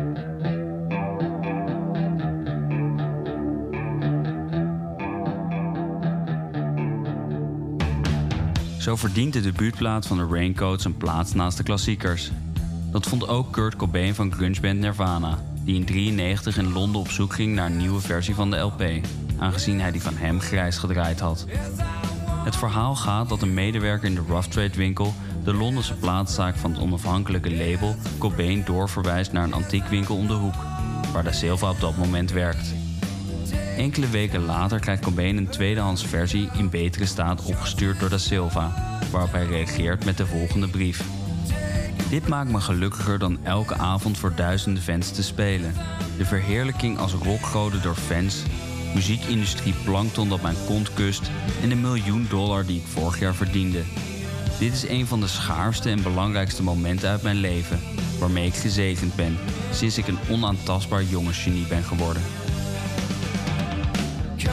Zo verdient de debuutplaat van de Raincoats een plaats naast de klassiekers. Dat vond ook Kurt Cobain van grungeband Nirvana, die in 1993 in Londen op zoek ging naar een nieuwe versie van de LP, aangezien hij die van hem grijs gedraaid had. Het verhaal gaat dat een medewerker in de Rough Trade winkel de Londense plaatszaak van het onafhankelijke label Cobain doorverwijst naar een antiekwinkel om de hoek, waar de Silva op dat moment werkt. Enkele weken later krijgt Cobain een tweedehands versie in betere staat opgestuurd door Da Silva, waarop hij reageert met de volgende brief. Dit maakt me gelukkiger dan elke avond voor duizenden fans te spelen. De verheerlijking als rockgoden door fans, muziekindustrie plankton dat mijn kont kust en de miljoen dollar die ik vorig jaar verdiende. Dit is een van de schaarste en belangrijkste momenten uit mijn leven, waarmee ik gezegend ben sinds ik een onaantastbaar jongensgenie ben geworden.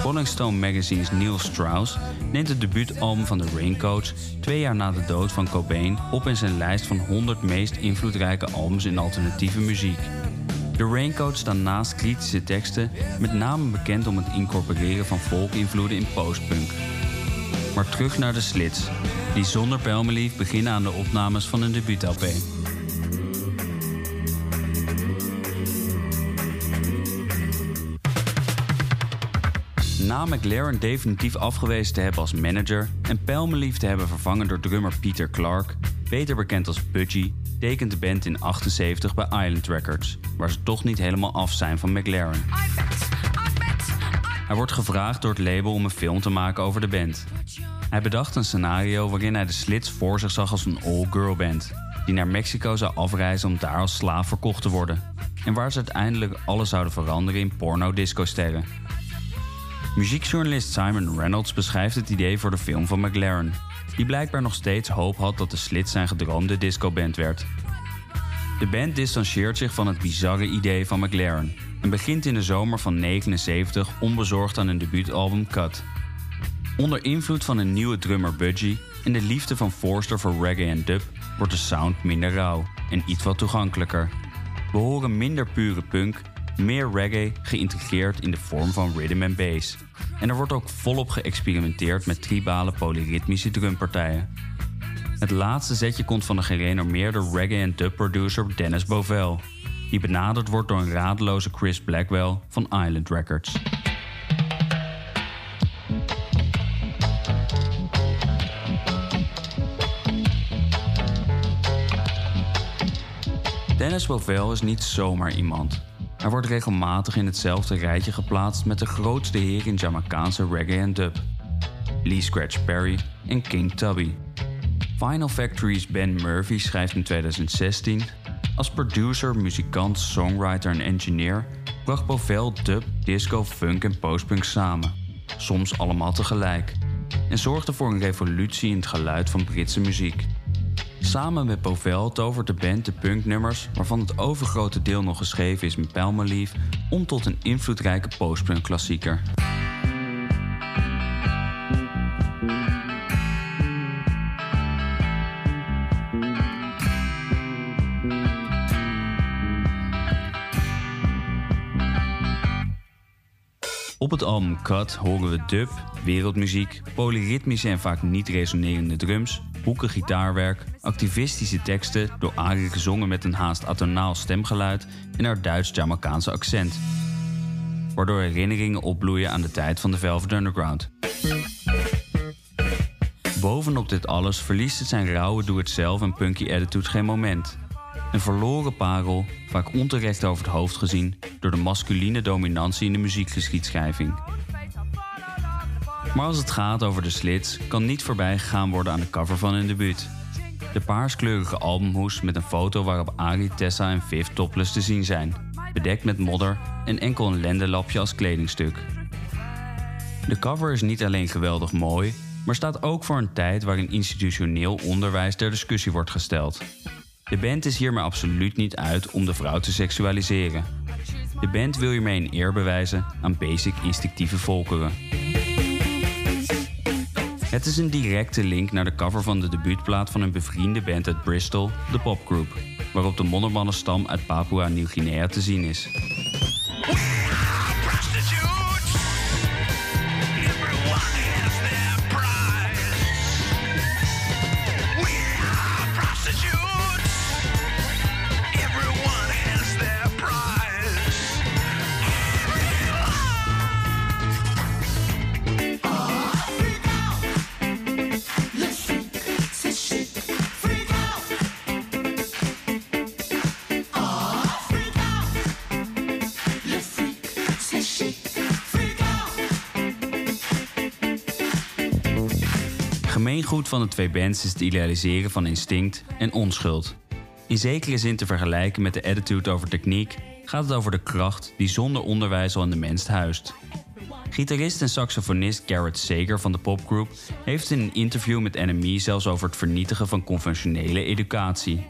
Rolling Stone Magazine's Neil Strauss neemt het debuutalbum van de Raincoats twee jaar na de dood van Cobain op in zijn lijst van 100 meest invloedrijke albums in alternatieve muziek. De Raincoats staan naast kritische teksten met name bekend om het incorporeren van volkinvloeden in postpunk. Maar terug naar de Slits, die zonder Pelmelief beginnen aan de opnames van een debuut-LP. Na McLaren definitief afgewezen te hebben als manager en Pelmelief te hebben vervangen door drummer Peter Clark, beter bekend als Budgie, tekent de band in 78 bij Island Records, waar ze toch niet helemaal af zijn van McLaren. Hij wordt gevraagd door het label om een film te maken over de band. Hij bedacht een scenario waarin hij de Slits voor zich zag als een all-girl band, die naar Mexico zou afreizen om daar als slaaf verkocht te worden, en waar ze uiteindelijk alles zouden veranderen in porno-discosterren. Muziekjournalist Simon Reynolds beschrijft het idee voor de film van McLaren, die blijkbaar nog steeds hoop had dat de Slits zijn gedroomde discoband werd. De band distancieert zich van het bizarre idee van McLaren en begint in de zomer van 79 onbezorgd aan een debuutalbum Cut. Onder invloed van een nieuwe drummer Budgie en de liefde van Forster voor reggae en dub wordt de sound minder rauw en iets wat toegankelijker. We horen minder pure punk meer reggae geïntegreerd in de vorm van rhythm and bass. En er wordt ook volop geëxperimenteerd met tribale polyritmische drumpartijen. Het laatste zetje komt van de gerenommeerde reggae en dub producer Dennis Bovell, die benaderd wordt door een radeloze Chris Blackwell van Island Records. Dennis Bovell is niet zomaar iemand. Hij wordt regelmatig in hetzelfde rijtje geplaatst met de grootste heren in Jamaicaanse reggae en dub. Lee Scratch Perry en King Tubby. Final Factory's Ben Murphy schrijft in 2016... Als producer, muzikant, songwriter en engineer... bracht Bovell dub, disco, funk en postpunk samen. Soms allemaal tegelijk. En zorgde voor een revolutie in het geluid van Britse muziek. Samen met Povel tovert de band de punknummers, waarvan het overgrote deel nog geschreven is met Palmolive, om tot een invloedrijke postpunk klassieker. Op het album Cut horen we dub, wereldmuziek, polyritmische en vaak niet resonerende drums, hoekig gitaarwerk, activistische teksten door Ari gezongen met een haast atonaal stemgeluid en haar Duits-Jamaicaanse accent. Waardoor herinneringen opbloeien aan de tijd van de Velvet Underground. Bovenop dit alles verliest het zijn rauwe doe-het-zelf en punky attitude geen moment. Een verloren parel, vaak onterecht over het hoofd gezien door de masculine dominantie in de muziekgeschiedschrijving. Maar als het gaat over de slits, kan niet voorbij gegaan worden aan de cover van hun debuut. De paarskleurige albumhoes met een foto waarop Ari, Tessa en Viv topless te zien zijn, bedekt met modder en enkel een lendenlapje als kledingstuk. De cover is niet alleen geweldig mooi, maar staat ook voor een tijd waarin institutioneel onderwijs ter discussie wordt gesteld. De band is hier maar absoluut niet uit om de vrouw te seksualiseren. De band wil hiermee een eer bewijzen aan basic instinctieve volkeren. Het is een directe link naar de cover van de debuutplaat van een bevriende band uit Bristol, de Popgroup, waarop de monnemannenstam uit Papua Nieuw-Guinea te zien is. Van de twee bands is het idealiseren van instinct en onschuld. In zekere zin te vergelijken met de attitude over techniek gaat het over de kracht die zonder onderwijs al in de mens huist. Gitarist en saxofonist Garrett Sager van de popgroep heeft in een interview met NME zelfs over het vernietigen van conventionele educatie.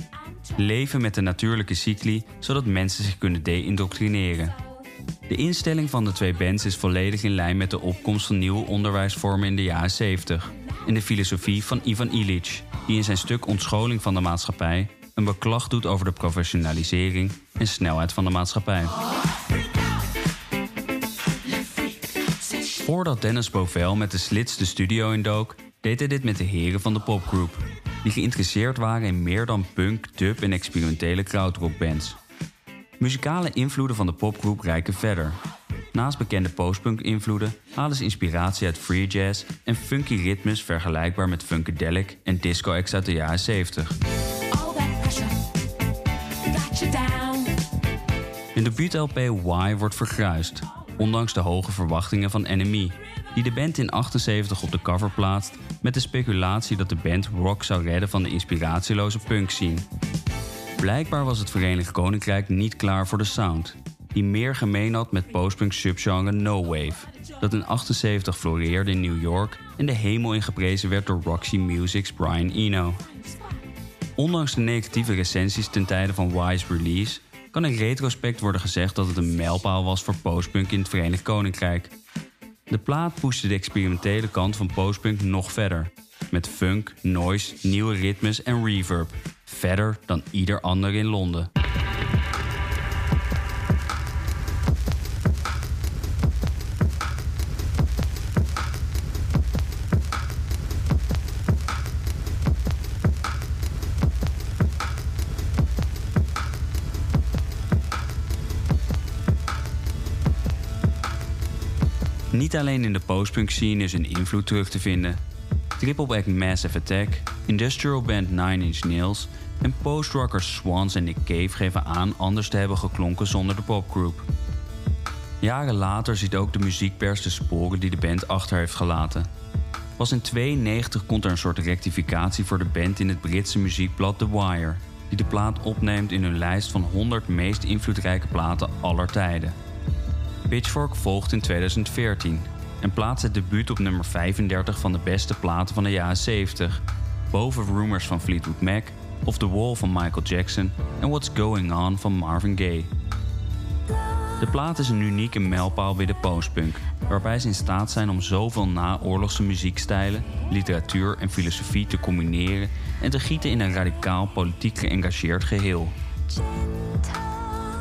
Leven met de natuurlijke cycli zodat mensen zich kunnen deindoctrineren. De instelling van de twee bands is volledig in lijn met de opkomst van nieuwe onderwijsvormen in de jaren 70 en de filosofie van Ivan Illich, die in zijn stuk Ontscholing van de maatschappij een beklag doet over de professionalisering en snelheid van de maatschappij. Voordat Dennis Bovel met de Slits de studio indook, deed hij dit met de heren van de popgroep, die geïnteresseerd waren in meer dan punk, dub en experimentele krautrockbands. Muzikale invloeden van de popgroep reiken verder. Naast bekende postpunk-invloeden halen ze inspiratie uit free jazz en funky ritmes vergelijkbaar met funkadelic en disco-acts uit de jaren 70. In de debuut-LP Why wordt vergruist, ondanks de hoge verwachtingen van NME, die de band in 78 op de cover plaatst met de speculatie dat de band rock zou redden van de inspiratieloze punk scene. Blijkbaar was het Verenigd Koninkrijk niet klaar voor de sound, die meer gemeen had met postpunk subgenre No Wave, dat in 78 floreerde in New York en de hemel ingeprezen werd door Roxy Music's Brian Eno. Ondanks de negatieve recensies ten tijde van Wise release, kan in retrospect worden gezegd dat het een mijlpaal was voor postpunk in het Verenigd Koninkrijk. De plaat pushte de experimentele kant van postpunk nog verder, met funk, noise, nieuwe ritmes en reverb, verder dan ieder ander in Londen. Niet alleen in de postpunk scene is een invloed terug te vinden. Triple act Massive Attack, industrial band Nine Inch Nails en postrockers Swans en Nick Cave geven aan anders te hebben geklonken zonder de popgroep. Jaren later ziet ook de muziekpers de sporen die de band achter heeft gelaten. Pas in 92 komt er een soort rectificatie voor de band in het Britse muziekblad The Wire, die de plaat opneemt in hun lijst van 100 meest invloedrijke platen aller tijden. Pitchfork volgt in 2014 en plaatst het debuut op nummer 35 van de beste platen van de jaren 70, boven Rumors van Fleetwood Mac of The Wall van Michael Jackson en What's Going On van Marvin Gaye. De plaat is een unieke mijlpaal binnen postpunk, waarbij ze in staat zijn om zoveel naoorlogse muziekstijlen, literatuur en filosofie te combineren en te gieten in een radicaal politiek geëngageerd geheel.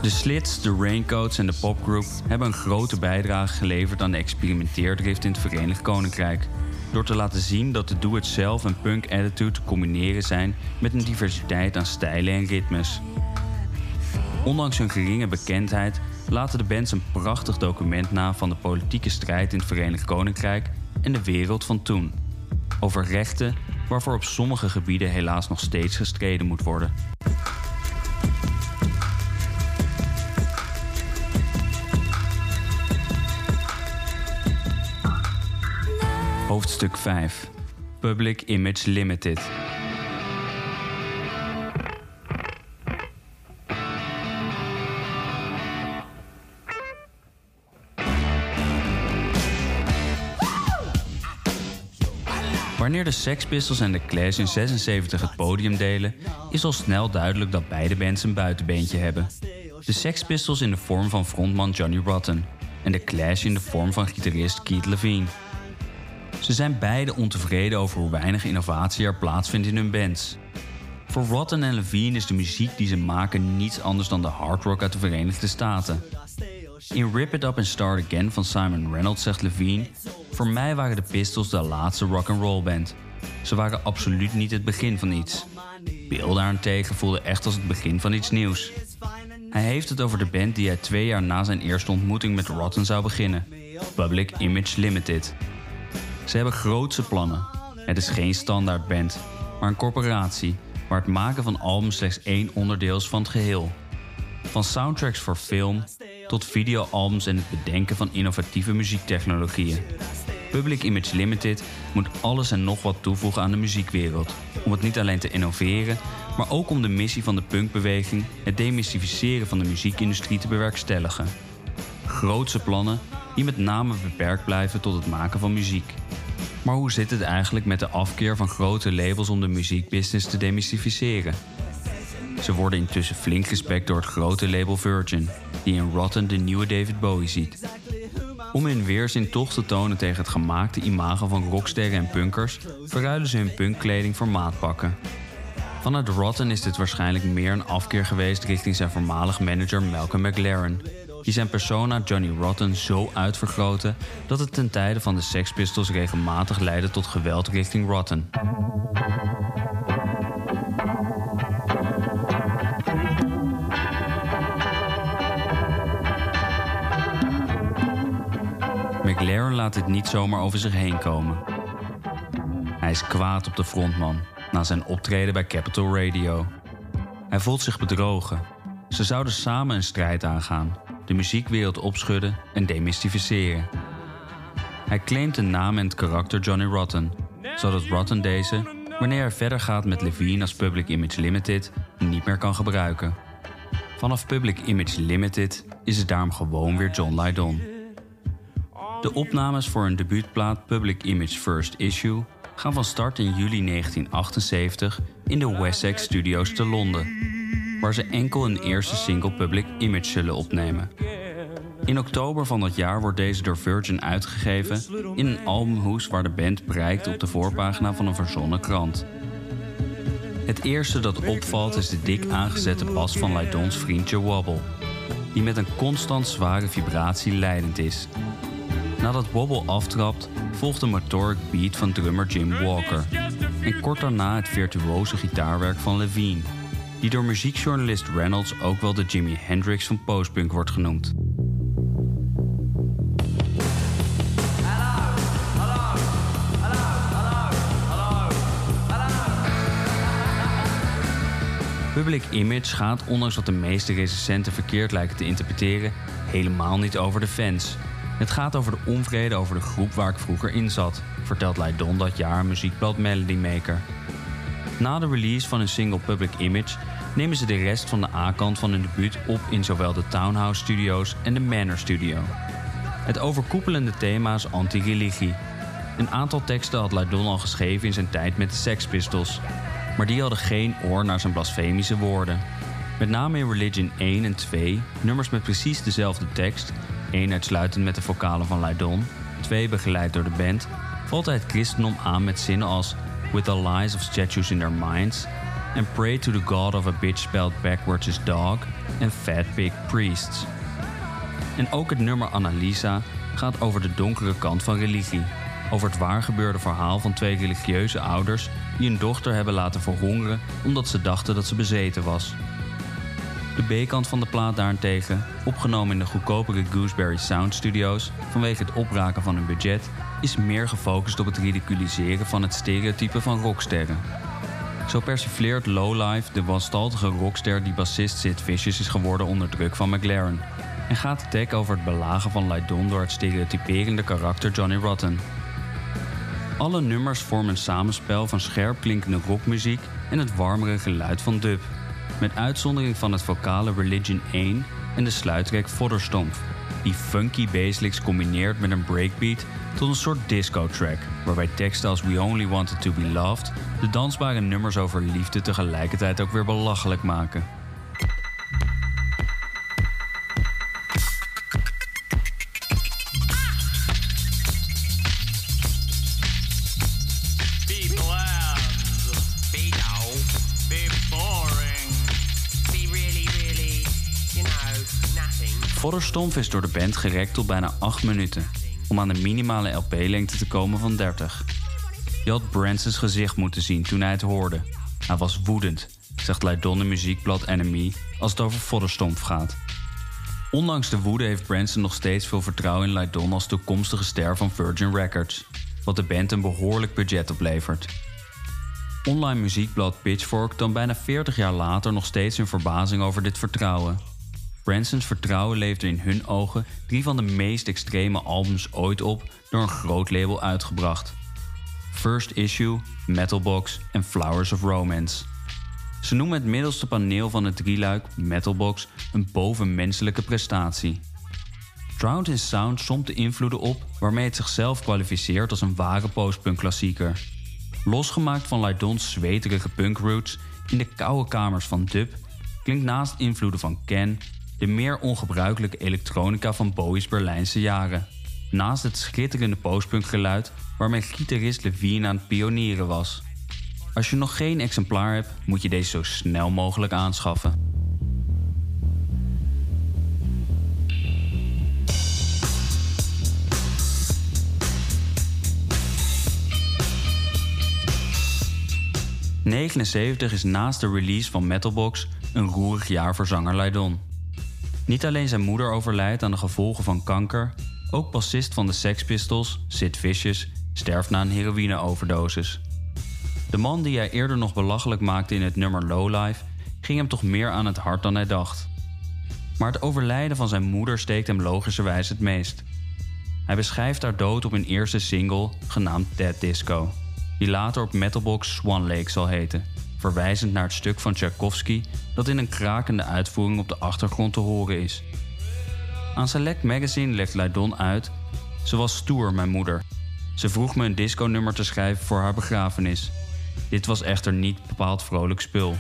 De Slits, de Raincoats en de popgroup hebben een grote bijdrage geleverd aan de experimenteerdrift in het Verenigd Koninkrijk. Door te laten zien dat de do-it-zelf en punk attitude te combineren zijn met een diversiteit aan stijlen en ritmes. Ondanks hun geringe bekendheid laten de bands een prachtig document na van de politieke strijd in het Verenigd Koninkrijk en de wereld van toen. Over rechten waarvoor op sommige gebieden helaas nog steeds gestreden moet worden. Hoofdstuk 5 Public Image Limited. Wanneer de Sex Pistols en de Clash in 76 het podium delen, is al snel duidelijk dat beide bands een buitenbeentje hebben. De Sex Pistols in de vorm van frontman Johnny Rotten en de Clash in de vorm van gitarist Keith Levine. Ze zijn beide ontevreden over hoe weinig innovatie er plaatsvindt in hun bands. Voor Rotten en Levine is de muziek die ze maken niets anders dan de hard rock uit de Verenigde Staten. In Rip It Up and Start Again van Simon Reynolds zegt Levine: Voor mij waren de Pistols de laatste rock and roll band. Ze waren absoluut niet het begin van iets. Bill daarentegen voelde echt als het begin van iets nieuws. Hij heeft het over de band die hij twee jaar na zijn eerste ontmoeting met Rotten zou beginnen: Public Image Limited. Ze hebben grootse plannen. Het is geen standaard band, maar een corporatie waar het maken van albums slechts één onderdeel is van het geheel. Van soundtracks voor film tot videoalbums en het bedenken van innovatieve muziektechnologieën. Public Image Limited moet alles en nog wat toevoegen aan de muziekwereld. Om het niet alleen te innoveren, maar ook om de missie van de punkbeweging, het demystificeren van de muziekindustrie te bewerkstelligen. Grootse plannen die met name beperkt blijven tot het maken van muziek. Maar hoe zit het eigenlijk met de afkeer van grote labels om de muziekbusiness te demystificeren? Ze worden intussen flink gespekt door het grote label Virgin, die in Rotten de nieuwe David Bowie ziet. Om hun weerzin toch te tonen tegen het gemaakte imago van rocksterren en punkers, verruilen ze hun punkkleding voor maatpakken. Vanuit Rotten is dit waarschijnlijk meer een afkeer geweest richting zijn voormalig manager Malcolm McLaren, die zijn persona Johnny Rotten zo uitvergroten dat het ten tijde van de Sex Pistols regelmatig leidde tot geweld richting Rotten. McLaren laat dit niet zomaar over zich heen komen. Hij is kwaad op de frontman na zijn optreden bij Capital Radio. Hij voelt zich bedrogen. Ze zouden samen een strijd aangaan, de muziekwereld opschudden en demystificeren. Hij claimt de naam en het karakter Johnny Rotten, zodat Rotten deze, wanneer hij verder gaat met Levine als Public Image Limited, niet meer kan gebruiken. Vanaf Public Image Limited is het daarom gewoon weer John Lydon. De opnames voor een debuutplaat Public Image First Issue gaan van start in juli 1978 in de Wessex Studios te Londen, waar ze enkel een eerste single Public Image zullen opnemen. In oktober van dat jaar wordt deze door Virgin uitgegeven in een albumhoes waar de band bereikt op de voorpagina van een verzonnen krant. Het eerste dat opvalt is de dik aangezette bas van Lydons vriendje Wobble, die met een constant zware vibratie leidend is Nadat Wobble aftrapt, volgt de motoric beat van drummer Jim Walker. En kort daarna het virtuose gitaarwerk van Levine, die door muziekjournalist Reynolds ook wel de Jimi Hendrix van postpunk wordt genoemd. Public Image gaat, ondanks wat de meeste recensenten verkeerd lijken te interpreteren, helemaal niet over de fans. Het gaat over de onvrede over de groep waar ik vroeger in zat, vertelt Leidon dat jaar muziekblad Melody Maker. Na de release van hun single Public Image nemen ze de rest van de A-kant van hun debuut op in zowel de Townhouse Studios en de Manor Studio. Het overkoepelende thema is anti-religie. Een aantal teksten had Leidon al geschreven in zijn tijd met de Sex Pistols, maar die hadden geen oor naar zijn blasfemische woorden. Met name in Religion 1 en 2, nummers met precies dezelfde tekst, 1 uitsluitend met de vocalen van Lydon, 2 begeleid door de band, valt hij het christendom aan met zinnen als With the lies of statues in their minds and pray to the god of a bitch spelled backwards is dog en fat pig priests. En ook het nummer Annalisa gaat over de donkere kant van religie. Over het waargebeurde verhaal van twee religieuze ouders die een dochter hebben laten verhongeren omdat ze dachten dat ze bezeten was. De B-kant van de plaat daarentegen, opgenomen in de goedkopere Gooseberry Sound Studios vanwege het opraken van hun budget, is meer gefocust op het ridiculiseren van het stereotype van rocksterren. Zo persifleert Lowlife de wanstaltige rockster die bassist Sid Vicious is geworden onder druk van McLaren. En gaat de tag over het belagen van Lydon door het stereotyperende karakter Johnny Rotten. Alle nummers vormen een samenspel van scherp klinkende rockmuziek en het warmere geluid van dub met uitzondering van het vocale Religion 1 en de sluittrack Vodderstomp, die funky basslicks combineert met een breakbeat tot een soort disco-track, waarbij teksten als We Only Wanted to Be Loved de dansbare nummers over liefde tegelijkertijd ook weer belachelijk maken. Vodderstomp is door de band gerekt tot bijna 8 minuten, om aan de minimale LP-lengte te komen van 30. Je had Branson's gezicht moeten zien toen hij het hoorde. Hij was woedend, zegt Leidon in muziekblad Enemy als het over Vodderstomp gaat. Ondanks de woede heeft Branson nog steeds veel vertrouwen in Leidon als toekomstige ster van Virgin Records, wat de band een behoorlijk budget oplevert. Online muziekblad Pitchfork dan bijna 40 jaar later nog steeds in verbazing over dit vertrouwen. Branson's vertrouwen leverde in hun ogen drie van de meest extreme albums ooit op door een groot label uitgebracht. First Issue, Metalbox en Flowers of Romance. Ze noemen het middelste paneel van het drieluik, Metalbox, een bovenmenselijke prestatie. Drowned in Sound somt de invloeden op waarmee het zichzelf kwalificeert als een ware postpunk klassieker. Losgemaakt van Lydon's zweterige punkroots in de koude kamers van dub, klinkt naast invloeden van Ken de meer ongebruikelijke elektronica van Bowie's Berlijnse jaren. Naast het schitterende postpunkgeluid waarmee gitarist Levine aan het pionieren was. Als je nog geen exemplaar hebt, moet je deze zo snel mogelijk aanschaffen. '79 is naast de release van Metalbox een roerig jaar voor zanger Lydon. Niet alleen zijn moeder overlijdt aan de gevolgen van kanker, ook bassist van de Sex Pistols, Sid Vicious, sterft na een heroïneoverdosis. De man die hij eerder nog belachelijk maakte in het nummer Lowlife, ging hem toch meer aan het hart dan hij dacht. Maar het overlijden van zijn moeder steekt hem logischerwijs het meest. Hij beschrijft haar dood op een eerste single, genaamd Dead Disco, die later op Metalbox Swan Lake zal heten, verwijzend naar het stuk van Tchaikovsky dat in een krakende uitvoering op de achtergrond te horen is. Aan Select Magazine legt Lydon uit: Ze was stoer, mijn moeder. Ze vroeg me een disco-nummer te schrijven voor haar begrafenis. Dit was echter niet bepaald vrolijk spul.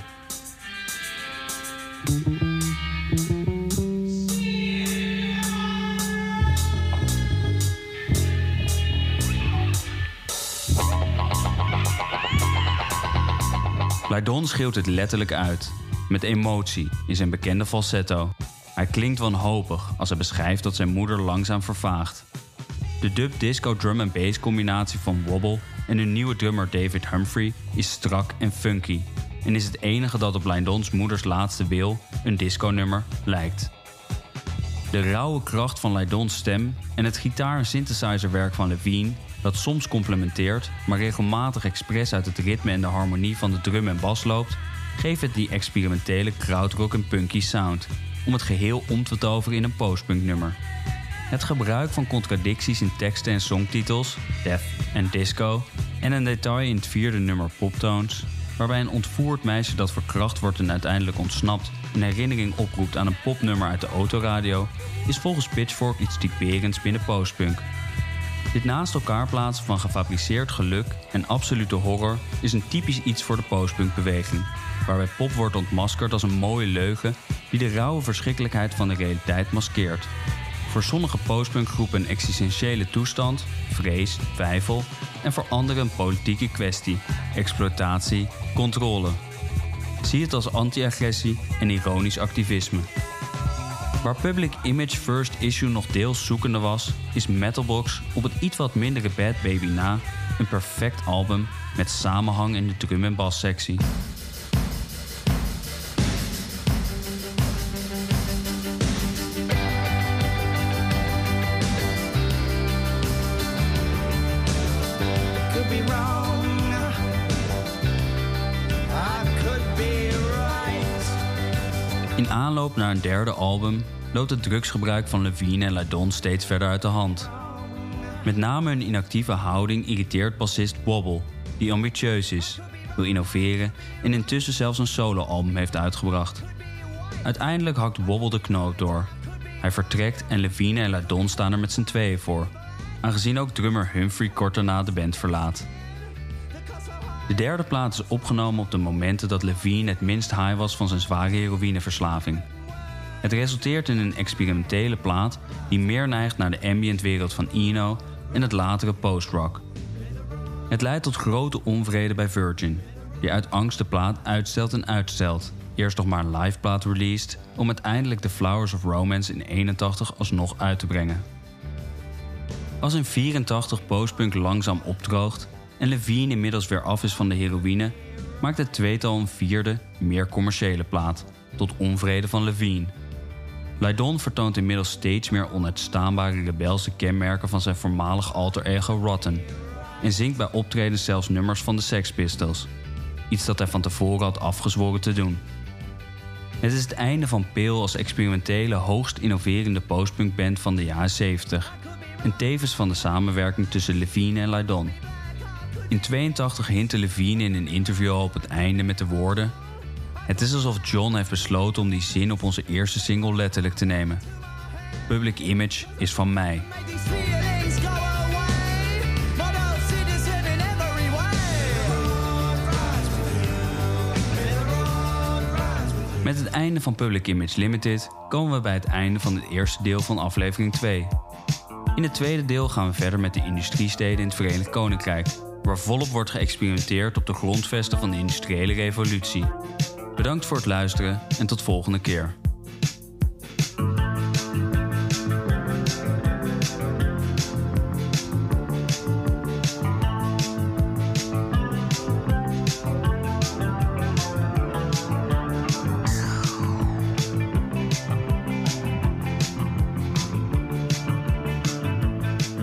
Lydon schreeuwt het letterlijk uit, met emotie, in zijn bekende falsetto. Hij klinkt wanhopig als hij beschrijft dat zijn moeder langzaam vervaagt. De dub disco drum en bass combinatie van Wobble en hun nieuwe drummer David Humphrey is strak en funky en is het enige dat op Lydons moeders laatste wil, een disco-nummer, lijkt. De rauwe kracht van Lydons stem en het gitaar- en synthesizerwerk van Levine, dat soms complementeert, maar regelmatig expres uit het ritme en de harmonie van de drum en bas loopt, geeft het die experimentele krautrock en punky sound, om het geheel om te toveren in een postpunk nummer. Het gebruik van contradicties in teksten en songtitels, death en disco, en een detail in het vierde nummer Poptones, waarbij een ontvoerd meisje dat verkracht wordt en uiteindelijk ontsnapt een herinnering oproept aan een popnummer uit de autoradio, is volgens Pitchfork iets typerends binnen postpunk. Dit naast elkaar plaatsen van gefabriceerd geluk en absolute horror is een typisch iets voor de postpunkbeweging, waarbij pop wordt ontmaskerd als een mooie leugen die de rauwe verschrikkelijkheid van de realiteit maskeert. Voor sommige postpunkgroepen een existentiële toestand, vrees, twijfel en voor anderen een politieke kwestie, exploitatie, controle. Zie het als anti-agressie en ironisch activisme. Waar Public Image First Issue nog deels zoekende was, is Metalbox op het iets wat mindere Bad Baby na een perfect album met samenhang in de drum- en bassectie. could naar een derde album loopt het drugsgebruik van Levine en Ladon steeds verder uit de hand. Met name hun inactieve houding irriteert bassist Wobble, die ambitieus is, wil innoveren en intussen zelfs een soloalbum heeft uitgebracht. Uiteindelijk hakt Wobble de knoop door. Hij vertrekt en Levine en Ladon staan er met z'n tweeën voor, aangezien ook drummer Humphrey kort daarna de band verlaat. De derde plaat is opgenomen op de momenten dat Levine het minst high was van zijn zware heroïneverslaving. Het resulteert in een experimentele plaat die meer neigt naar de ambientwereld van Eno en het latere post-rock. Het leidt tot grote onvrede bij Virgin, die uit angst de plaat uitstelt en uitstelt. Eerst nog maar een live plaat released, om uiteindelijk The Flowers of Romance in 81 alsnog uit te brengen. Als in 84 postpunk langzaam opdroogt en Levine inmiddels weer af is van de heroïne, maakt het tweetal een vierde, meer commerciële plaat, tot onvrede van Levine. Lydon vertoont inmiddels steeds meer onuitstaanbare rebelse kenmerken van zijn voormalig alter ego Rotten en zingt bij optredens zelfs nummers van de Sex Pistols, iets dat hij van tevoren had afgezworen te doen. Het is het einde van Pale als experimentele, hoogst innoverende postpunkband van de jaren 70. En tevens van de samenwerking tussen Levine en Lydon. In 82 hintte Levine in een interview op het einde met de woorden... Het is alsof John heeft besloten om die zin op onze eerste single letterlijk te nemen. Public Image is van mij. Met het einde van Public Image Limited komen we bij het einde van het eerste deel van aflevering 2. In het tweede deel gaan we verder met de industriesteden in het Verenigd Koninkrijk, waar volop wordt geëxperimenteerd op de grondvesten van de industriële revolutie. Bedankt voor het luisteren en tot volgende keer.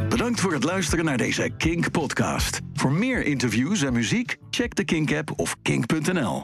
Bedankt voor het luisteren naar deze Kink podcast. Voor meer interviews en muziek, check de Kink app of kink.nl.